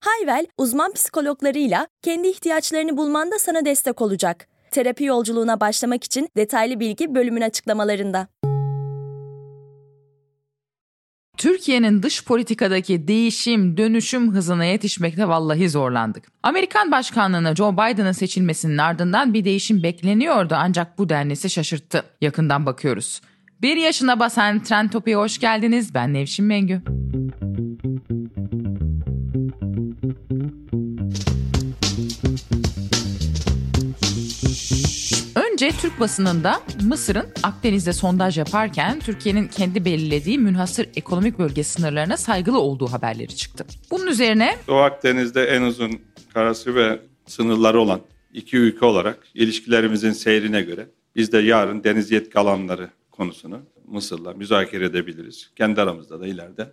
Hayvel, uzman psikologlarıyla kendi ihtiyaçlarını bulmanda sana destek olacak. Terapi yolculuğuna başlamak için detaylı bilgi bölümün açıklamalarında. Türkiye'nin dış politikadaki değişim, dönüşüm hızına yetişmekte vallahi zorlandık. Amerikan başkanlığına Joe Biden'ın seçilmesinin ardından bir değişim bekleniyordu ancak bu denlisi şaşırttı. Yakından bakıyoruz. Bir yaşına basan Trend Topi'ye hoş geldiniz. Ben Nevşin Mengü. Önce Türk basınında Mısır'ın Akdeniz'de sondaj yaparken Türkiye'nin kendi belirlediği münhasır ekonomik bölge sınırlarına saygılı olduğu haberleri çıktı. Bunun üzerine Doğu Akdeniz'de en uzun karası ve sınırları olan iki ülke olarak ilişkilerimizin seyrine göre biz de yarın deniz yetki alanları konusunu Mısır'la müzakere edebiliriz. Kendi aramızda da ileride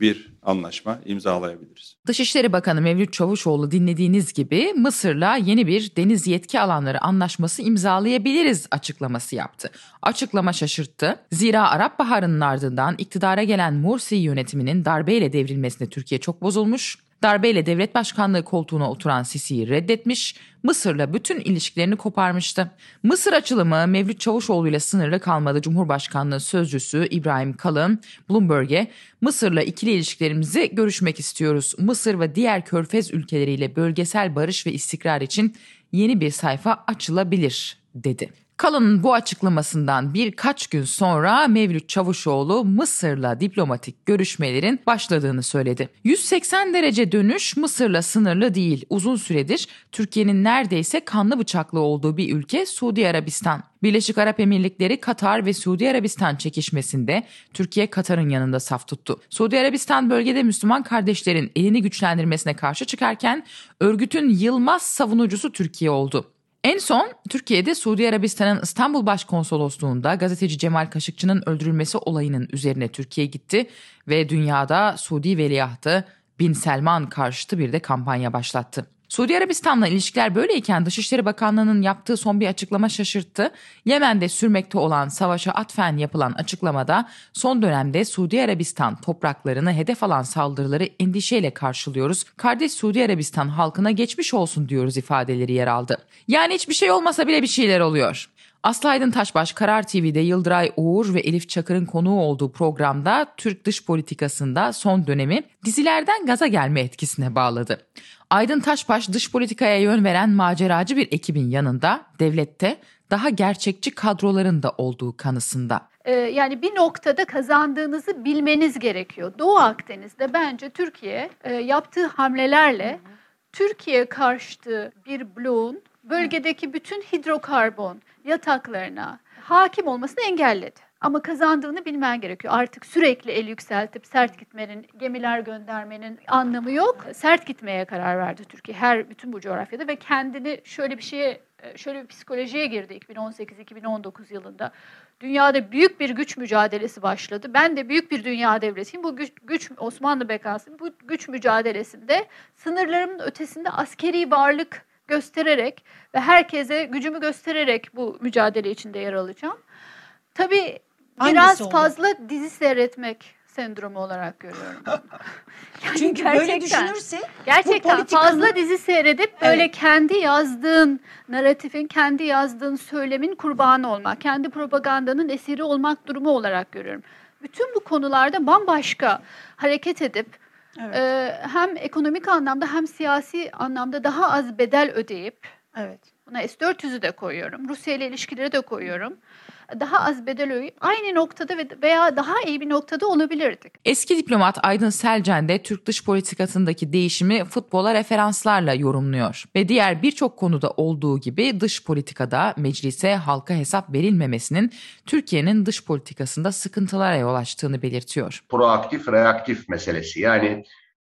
bir anlaşma imzalayabiliriz. Dışişleri Bakanı Mevlüt Çavuşoğlu dinlediğiniz gibi Mısır'la yeni bir deniz yetki alanları anlaşması imzalayabiliriz açıklaması yaptı. Açıklama şaşırttı. Zira Arap Baharı'nın ardından iktidara gelen Mursi yönetiminin darbeyle devrilmesine Türkiye çok bozulmuş. Darbeyle devlet başkanlığı koltuğuna oturan Sisi'yi reddetmiş, Mısır'la bütün ilişkilerini koparmıştı. Mısır açılımı Mevlüt Çavuşoğlu ile sınırlı kalmadı. Cumhurbaşkanlığı sözcüsü İbrahim Kalın, Bloomberg'e Mısır'la ikili ilişkilerimizi görüşmek istiyoruz. Mısır ve diğer körfez ülkeleriyle bölgesel barış ve istikrar için yeni bir sayfa açılabilir dedi. Kalın'ın bu açıklamasından birkaç gün sonra Mevlüt Çavuşoğlu Mısır'la diplomatik görüşmelerin başladığını söyledi. 180 derece dönüş Mısır'la sınırlı değil. Uzun süredir Türkiye'nin neredeyse kanlı bıçaklı olduğu bir ülke Suudi Arabistan. Birleşik Arap Emirlikleri, Katar ve Suudi Arabistan çekişmesinde Türkiye Katar'ın yanında saf tuttu. Suudi Arabistan bölgede Müslüman kardeşlerin elini güçlendirmesine karşı çıkarken örgütün yılmaz savunucusu Türkiye oldu. En son Türkiye'de Suudi Arabistan'ın İstanbul Başkonsolosluğu'nda gazeteci Cemal Kaşıkçı'nın öldürülmesi olayının üzerine Türkiye gitti ve dünyada Suudi veliahtı Bin Selman karşıtı bir de kampanya başlattı. Suudi Arabistan'la ilişkiler böyleyken Dışişleri Bakanlığı'nın yaptığı son bir açıklama şaşırttı. Yemen'de sürmekte olan savaşa atfen yapılan açıklamada son dönemde Suudi Arabistan topraklarını hedef alan saldırıları endişeyle karşılıyoruz. Kardeş Suudi Arabistan halkına geçmiş olsun diyoruz ifadeleri yer aldı. Yani hiçbir şey olmasa bile bir şeyler oluyor. Aslı Aydın Taşbaş Karar TV'de Yıldıray Uğur ve Elif Çakır'ın konuğu olduğu programda Türk dış politikasında son dönemi dizilerden gaza gelme etkisine bağladı. Aydın Taşbaş dış politikaya yön veren maceracı bir ekibin yanında devlette daha gerçekçi kadroların da olduğu kanısında. Ee, yani bir noktada kazandığınızı bilmeniz gerekiyor. Doğu Akdeniz'de bence Türkiye e, yaptığı hamlelerle Türkiye karşıtı bir bloğun bölgedeki bütün hidrokarbon yataklarına hakim olmasını engelledi. Ama kazandığını bilmen gerekiyor. Artık sürekli el yükseltip sert gitmenin, gemiler göndermenin anlamı yok. Sert gitmeye karar verdi Türkiye her bütün bu coğrafyada ve kendini şöyle bir şeye şöyle bir psikolojiye girdi 2018-2019 yılında. Dünyada büyük bir güç mücadelesi başladı. Ben de büyük bir dünya devletiyim. Bu güç, güç Osmanlı bekası bu güç mücadelesinde sınırlarımın ötesinde askeri varlık göstererek ve herkese gücümü göstererek bu mücadele içinde yer alacağım. Tabii biraz oldu? fazla dizi seyretmek sendromu olarak görüyorum. yani Çünkü böyle düşünürse gerçekten politikanın... fazla dizi seyredip böyle evet. kendi yazdığın narratifin, kendi yazdığın söylemin kurbanı olmak, kendi propagandanın esiri olmak durumu olarak görüyorum. Bütün bu konularda bambaşka hareket edip evet. e, hem ekonomik anlamda hem siyasi anlamda daha az bedel ödeyip evet. buna S-400'ü de koyuyorum, Rusya ile ilişkileri de koyuyorum daha az bedel ödeyip aynı noktada veya daha iyi bir noktada olabilirdik. Eski diplomat Aydın Selcen de Türk dış politikasındaki değişimi futbola referanslarla yorumluyor. Ve diğer birçok konuda olduğu gibi dış politikada meclise halka hesap verilmemesinin Türkiye'nin dış politikasında sıkıntılara yol açtığını belirtiyor. Proaktif reaktif meselesi yani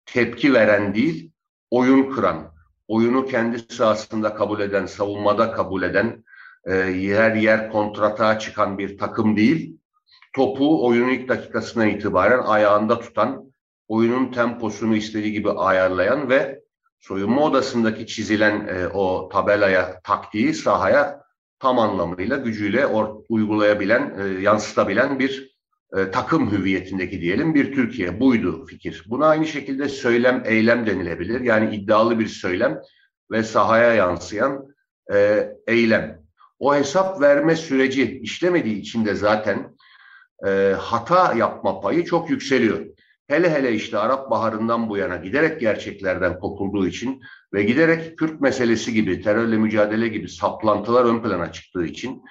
tepki veren değil oyun kıran, oyunu kendi sahasında kabul eden, savunmada kabul eden, e, yer yer kontrata çıkan bir takım değil. Topu oyunun ilk dakikasına itibaren ayağında tutan, oyunun temposunu istediği gibi ayarlayan ve soyunma odasındaki çizilen e, o tabelaya, taktiği sahaya tam anlamıyla gücüyle or, uygulayabilen, e, yansıtabilen bir e, takım hüviyetindeki diyelim bir Türkiye. Buydu fikir. Buna aynı şekilde söylem, eylem denilebilir. Yani iddialı bir söylem ve sahaya yansıyan e, eylem. O hesap verme süreci işlemediği için de zaten e, hata yapma payı çok yükseliyor. Hele hele işte Arap Baharı'ndan bu yana giderek gerçeklerden kopulduğu için ve giderek Kürt meselesi gibi, terörle mücadele gibi saplantılar ön plana çıktığı için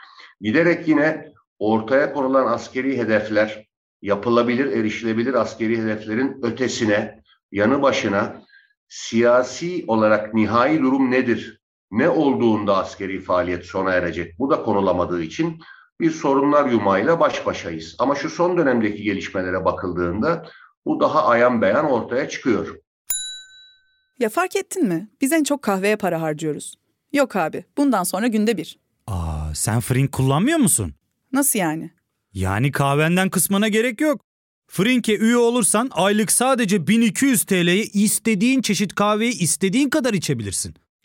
giderek yine ortaya konulan askeri hedefler, yapılabilir, erişilebilir askeri hedeflerin ötesine, yanı başına siyasi olarak nihai durum nedir? Ne olduğunda askeri faaliyet sona erecek? Bu da konulamadığı için bir sorunlar yumağıyla baş başayız. Ama şu son dönemdeki gelişmelere bakıldığında bu daha ayan beyan ortaya çıkıyor. Ya fark ettin mi? Biz en çok kahveye para harcıyoruz. Yok abi, bundan sonra günde bir. Aa, sen Frink kullanmıyor musun? Nasıl yani? Yani kahvenden kısmına gerek yok. Frink'e üye olursan aylık sadece 1200 TL'ye istediğin çeşit kahveyi istediğin kadar içebilirsin.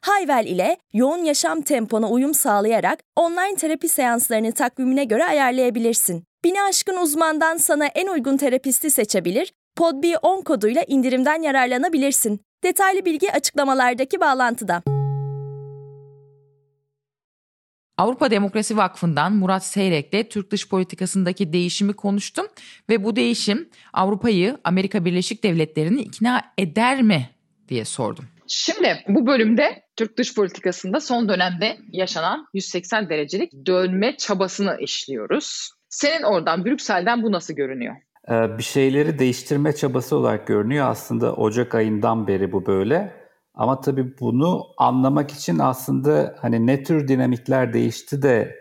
Hayvel ile yoğun yaşam tempona uyum sağlayarak online terapi seanslarını takvimine göre ayarlayabilirsin. Bini aşkın uzmandan sana en uygun terapisti seçebilir, PodB10 koduyla indirimden yararlanabilirsin. Detaylı bilgi açıklamalardaki bağlantıda. Avrupa Demokrasi Vakfı'ndan Murat Seyrek'le Türk dış politikasındaki değişimi konuştum ve bu değişim Avrupa'yı Amerika Birleşik Devletleri'ni ikna eder mi diye sordum. Şimdi bu bölümde Türk dış politikasında son dönemde yaşanan 180 derecelik dönme çabasını işliyoruz. Senin oradan Brüksel'den bu nasıl görünüyor? Ee, bir şeyleri değiştirme çabası olarak görünüyor. Aslında Ocak ayından beri bu böyle. Ama tabii bunu anlamak için aslında hani ne tür dinamikler değişti de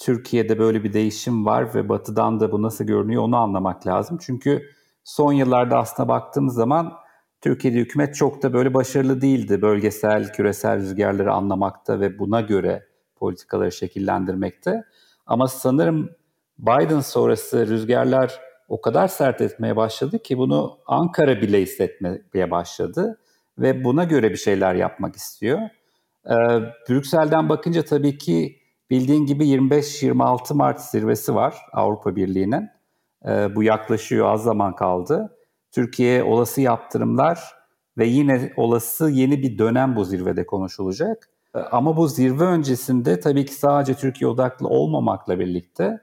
Türkiye'de böyle bir değişim var ve batıdan da bu nasıl görünüyor onu anlamak lazım. Çünkü son yıllarda aslında baktığımız zaman Türkiye'de hükümet çok da böyle başarılı değildi bölgesel, küresel rüzgarları anlamakta ve buna göre politikaları şekillendirmekte. Ama sanırım Biden sonrası rüzgarlar o kadar sert etmeye başladı ki bunu Ankara bile hissetmeye başladı ve buna göre bir şeyler yapmak istiyor. Ee, Brüksel'den bakınca tabii ki bildiğin gibi 25-26 Mart zirvesi var Avrupa Birliği'nin. Ee, bu yaklaşıyor, az zaman kaldı. Türkiye olası yaptırımlar ve yine olası yeni bir dönem bu zirvede konuşulacak. Ama bu zirve öncesinde tabii ki sadece Türkiye odaklı olmamakla birlikte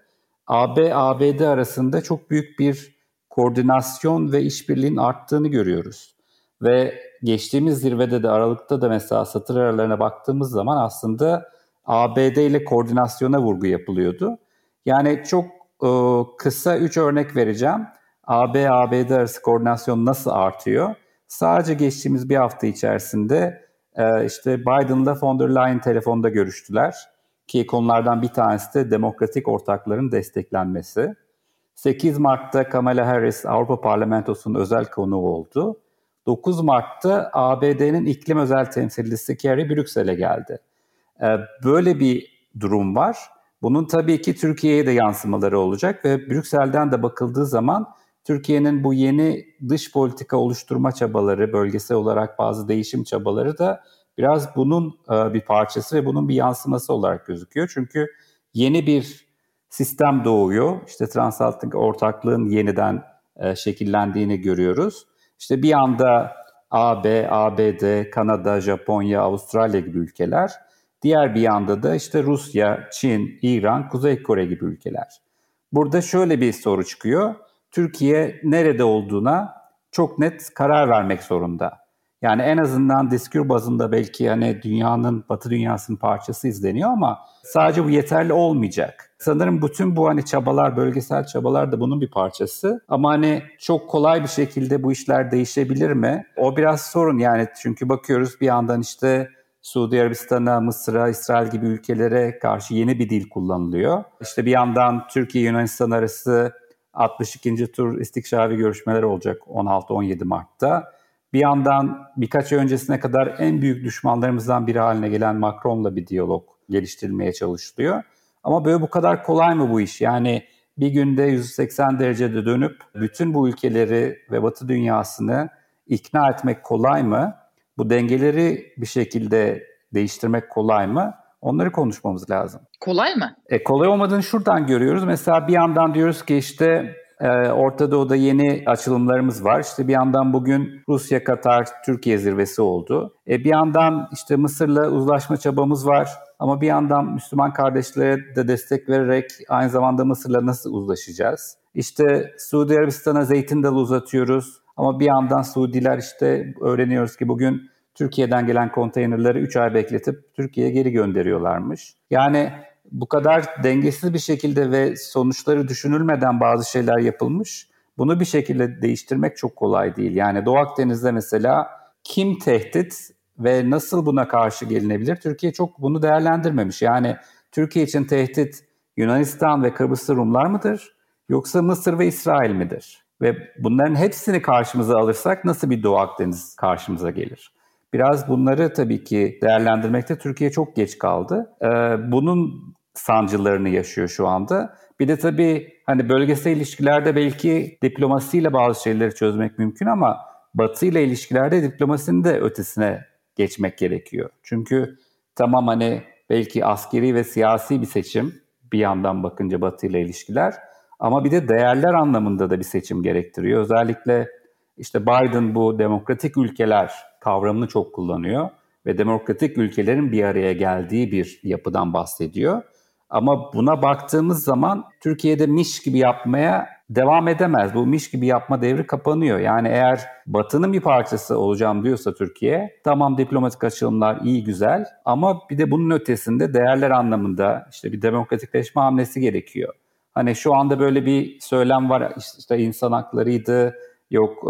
AB-ABD arasında çok büyük bir koordinasyon ve işbirliğinin arttığını görüyoruz. Ve geçtiğimiz zirvede de Aralık'ta da mesela satır aralarına baktığımız zaman aslında ABD ile koordinasyona vurgu yapılıyordu. Yani çok e, kısa üç örnek vereceğim. AB-ABD arası koordinasyon nasıl artıyor? Sadece geçtiğimiz bir hafta içerisinde e, işte Biden'la von der Leyen telefonda görüştüler. Ki konulardan bir tanesi de demokratik ortakların desteklenmesi. 8 Mart'ta Kamala Harris Avrupa Parlamentosu'nun özel konuğu oldu. 9 Mart'ta ABD'nin iklim özel temsilcisi Kerry Brüksel'e geldi. Ee, böyle bir durum var. Bunun tabii ki Türkiye'ye de yansımaları olacak ve Brüksel'den de bakıldığı zaman Türkiye'nin bu yeni dış politika oluşturma çabaları, bölgesel olarak bazı değişim çabaları da biraz bunun e, bir parçası ve bunun bir yansıması olarak gözüküyor. Çünkü yeni bir sistem doğuyor. İşte transatlantik ortaklığın yeniden e, şekillendiğini görüyoruz. İşte bir anda AB, ABD, Kanada, Japonya, Avustralya gibi ülkeler. Diğer bir yanda da işte Rusya, Çin, İran, Kuzey Kore gibi ülkeler. Burada şöyle bir soru çıkıyor. Türkiye nerede olduğuna çok net karar vermek zorunda. Yani en azından diskur bazında belki hani dünyanın, batı dünyasının parçası izleniyor ama sadece bu yeterli olmayacak. Sanırım bütün bu hani çabalar, bölgesel çabalar da bunun bir parçası. Ama hani çok kolay bir şekilde bu işler değişebilir mi? O biraz sorun yani çünkü bakıyoruz bir yandan işte Suudi Arabistan'a, Mısır'a, İsrail gibi ülkelere karşı yeni bir dil kullanılıyor. İşte bir yandan Türkiye-Yunanistan arası 62. tur istikşafi görüşmeler olacak 16-17 Mart'ta. Bir yandan birkaç ay öncesine kadar en büyük düşmanlarımızdan biri haline gelen Macron'la bir diyalog geliştirilmeye çalışılıyor. Ama böyle bu kadar kolay mı bu iş? Yani bir günde 180 derecede dönüp bütün bu ülkeleri ve Batı dünyasını ikna etmek kolay mı? Bu dengeleri bir şekilde değiştirmek kolay mı? Onları konuşmamız lazım. Kolay mı? E, kolay olmadığını şuradan görüyoruz. Mesela bir yandan diyoruz ki işte e, Orta Doğu'da yeni açılımlarımız var. İşte bir yandan bugün Rusya, Katar, Türkiye zirvesi oldu. E, bir yandan işte Mısır'la uzlaşma çabamız var. Ama bir yandan Müslüman kardeşlere de destek vererek aynı zamanda Mısır'la nasıl uzlaşacağız? İşte Suudi Arabistan'a zeytin dalı uzatıyoruz. Ama bir yandan Suudiler işte öğreniyoruz ki bugün Türkiye'den gelen konteynerleri 3 ay bekletip Türkiye'ye geri gönderiyorlarmış. Yani bu kadar dengesiz bir şekilde ve sonuçları düşünülmeden bazı şeyler yapılmış. Bunu bir şekilde değiştirmek çok kolay değil. Yani Doğu Akdeniz'de mesela kim tehdit ve nasıl buna karşı gelinebilir? Türkiye çok bunu değerlendirmemiş. Yani Türkiye için tehdit Yunanistan ve Kıbrıs Rumlar mıdır? Yoksa Mısır ve İsrail midir? Ve bunların hepsini karşımıza alırsak nasıl bir Doğu Akdeniz karşımıza gelir? Biraz bunları tabii ki değerlendirmekte Türkiye çok geç kaldı. Ee, bunun sancılarını yaşıyor şu anda. Bir de tabii hani bölgesel ilişkilerde belki diplomasiyle bazı şeyleri çözmek mümkün ama Batı ile ilişkilerde diplomasinin de ötesine geçmek gerekiyor. Çünkü tamam hani belki askeri ve siyasi bir seçim bir yandan bakınca Batı ile ilişkiler ama bir de değerler anlamında da bir seçim gerektiriyor. Özellikle işte Biden bu demokratik ülkeler kavramını çok kullanıyor ve demokratik ülkelerin bir araya geldiği bir yapıdan bahsediyor. Ama buna baktığımız zaman Türkiye'de miş gibi yapmaya devam edemez. Bu miş gibi yapma devri kapanıyor. Yani eğer Batı'nın bir parçası olacağım diyorsa Türkiye, tamam diplomatik açılımlar iyi güzel ama bir de bunun ötesinde değerler anlamında işte bir demokratikleşme hamlesi gerekiyor. Hani şu anda böyle bir söylem var işte insan haklarıydı, yok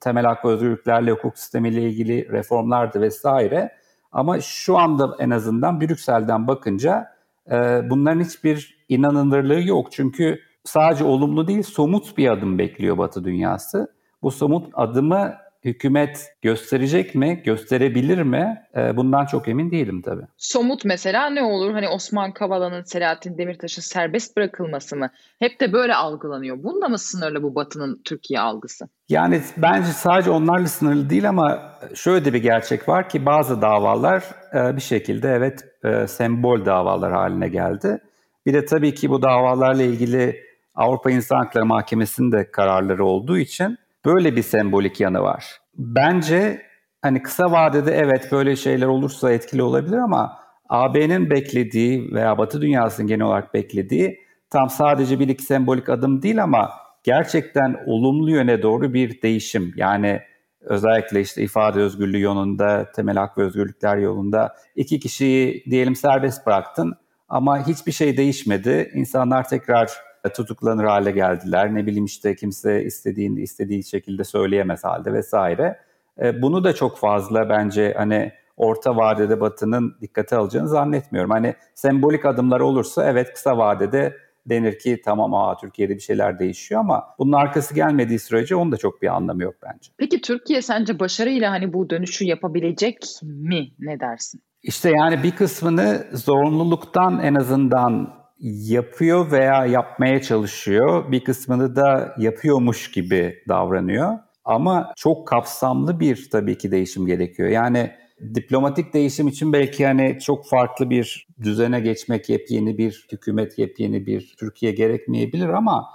temel hak ve özgürlüklerle hukuk sistemiyle ilgili reformlardı vesaire. Ama şu anda en azından Brüksel'den bakınca e, bunların hiçbir inanılırlığı yok. Çünkü sadece olumlu değil somut bir adım bekliyor Batı dünyası. Bu somut adımı hükümet gösterecek mi, gösterebilir mi? E, bundan çok emin değilim tabii. Somut mesela ne olur? Hani Osman Kavala'nın, Selahattin Demirtaş'ın serbest bırakılması mı? Hep de böyle algılanıyor. Bunda mı sınırlı bu Batı'nın Türkiye algısı? Yani bence sadece onlarla sınırlı değil ama şöyle de bir gerçek var ki bazı davalar e, bir şekilde evet e, sembol davalar haline geldi. Bir de tabii ki bu davalarla ilgili Avrupa İnsan Hakları Mahkemesi'nin de kararları olduğu için Böyle bir sembolik yanı var. Bence hani kısa vadede evet böyle şeyler olursa etkili olabilir ama AB'nin beklediği veya Batı dünyasının genel olarak beklediği tam sadece bir iki sembolik adım değil ama gerçekten olumlu yöne doğru bir değişim. Yani özellikle işte ifade özgürlüğü yolunda, temel hak ve özgürlükler yolunda iki kişiyi diyelim serbest bıraktın ama hiçbir şey değişmedi. İnsanlar tekrar tutuklanır hale geldiler. Ne bileyim işte kimse istediğini istediği şekilde söyleyemez halde vesaire. E, bunu da çok fazla bence hani orta vadede Batı'nın dikkate alacağını zannetmiyorum. Hani sembolik adımlar olursa evet kısa vadede denir ki tamam aa Türkiye'de bir şeyler değişiyor ama bunun arkası gelmediği sürece onun da çok bir anlamı yok bence. Peki Türkiye sence başarıyla hani bu dönüşü yapabilecek mi? Ne dersin? İşte yani bir kısmını zorunluluktan en azından yapıyor veya yapmaya çalışıyor. Bir kısmını da yapıyormuş gibi davranıyor. Ama çok kapsamlı bir tabii ki değişim gerekiyor. Yani diplomatik değişim için belki hani çok farklı bir düzene geçmek, yepyeni bir hükümet, yepyeni bir Türkiye gerekmeyebilir ama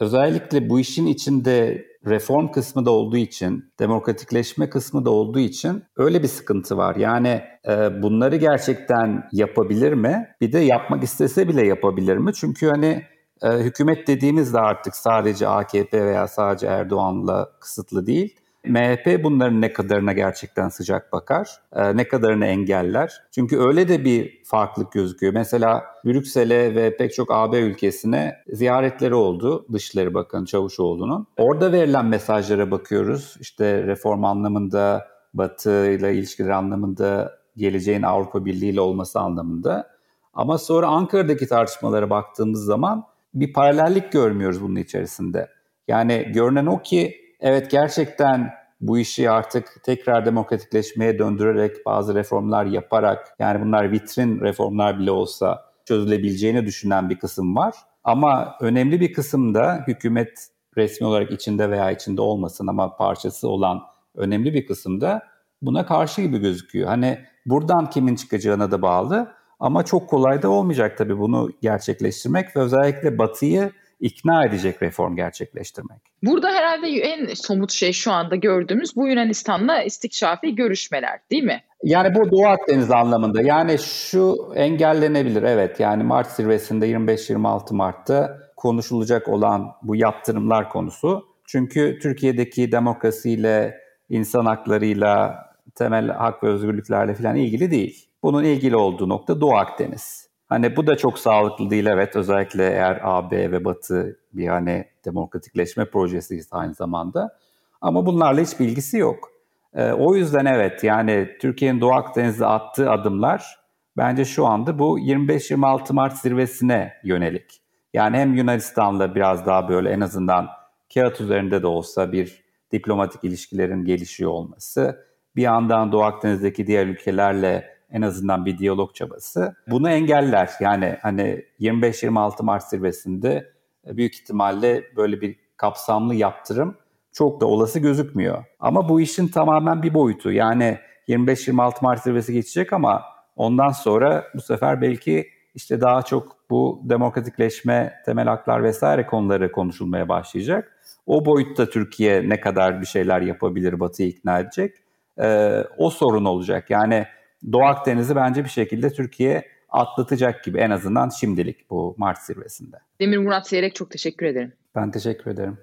özellikle bu işin içinde reform kısmı da olduğu için, demokratikleşme kısmı da olduğu için öyle bir sıkıntı var. Yani e, bunları gerçekten yapabilir mi? Bir de yapmak istese bile yapabilir mi? Çünkü hani e, hükümet dediğimiz de artık sadece AKP veya sadece Erdoğan'la kısıtlı değil. MHP bunların ne kadarına gerçekten sıcak bakar, e, ne kadarını engeller. Çünkü öyle de bir farklılık gözüküyor. Mesela Brüksel'e ve pek çok AB ülkesine ziyaretleri oldu Dışişleri Bakanı Çavuşoğlu'nun. Orada verilen mesajlara bakıyoruz. İşte reform anlamında, Batı ile ilişkiler anlamında, geleceğin Avrupa Birliği ile olması anlamında. Ama sonra Ankara'daki tartışmalara baktığımız zaman bir paralellik görmüyoruz bunun içerisinde. Yani görünen o ki evet gerçekten bu işi artık tekrar demokratikleşmeye döndürerek bazı reformlar yaparak yani bunlar vitrin reformlar bile olsa çözülebileceğini düşünen bir kısım var. Ama önemli bir kısım da hükümet resmi olarak içinde veya içinde olmasın ama parçası olan önemli bir kısım da buna karşı gibi gözüküyor. Hani buradan kimin çıkacağına da bağlı ama çok kolay da olmayacak tabii bunu gerçekleştirmek ve özellikle Batı'yı ikna edecek reform gerçekleştirmek. Burada herhalde en somut şey şu anda gördüğümüz bu Yunanistan'la istikşafi görüşmeler değil mi? Yani bu Doğu Akdeniz anlamında yani şu engellenebilir evet yani Mart zirvesinde 25-26 Mart'ta konuşulacak olan bu yaptırımlar konusu. Çünkü Türkiye'deki demokrasiyle, insan haklarıyla, temel hak ve özgürlüklerle falan ilgili değil. Bunun ilgili olduğu nokta Doğu Akdeniz. Hani bu da çok sağlıklı değil evet özellikle eğer AB ve Batı bir hani demokratikleşme projesi aynı zamanda. Ama bunlarla hiç bilgisi yok. Ee, o yüzden evet yani Türkiye'nin Doğu Akdeniz'de attığı adımlar bence şu anda bu 25-26 Mart zirvesine yönelik. Yani hem Yunanistan'la biraz daha böyle en azından kağıt üzerinde de olsa bir diplomatik ilişkilerin gelişiyor olması, bir yandan Doğu Akdeniz'deki diğer ülkelerle en azından bir diyalog çabası. Bunu engeller. Yani hani 25-26 Mart zirvesinde e, büyük ihtimalle böyle bir kapsamlı yaptırım çok da olası gözükmüyor. Ama bu işin tamamen bir boyutu. Yani 25-26 Mart zirvesi geçecek ama ondan sonra bu sefer belki işte daha çok bu demokratikleşme, temel haklar vesaire konuları konuşulmaya başlayacak. O boyutta Türkiye ne kadar bir şeyler yapabilir, Batı'yı ikna edecek. Ee, o sorun olacak. Yani Doğu Akdeniz'i bence bir şekilde Türkiye atlatacak gibi en azından şimdilik bu Mart zirvesinde. Demir Murat Seyrek çok teşekkür ederim. Ben teşekkür ederim.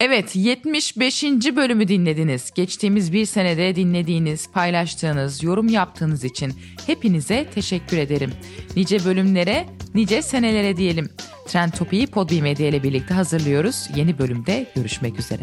Evet 75. bölümü dinlediniz. Geçtiğimiz bir senede dinlediğiniz, paylaştığınız, yorum yaptığınız için hepinize teşekkür ederim. Nice bölümlere, nice senelere diyelim. Trend Topi'yi Podbi Medya ile birlikte hazırlıyoruz. Yeni bölümde görüşmek üzere.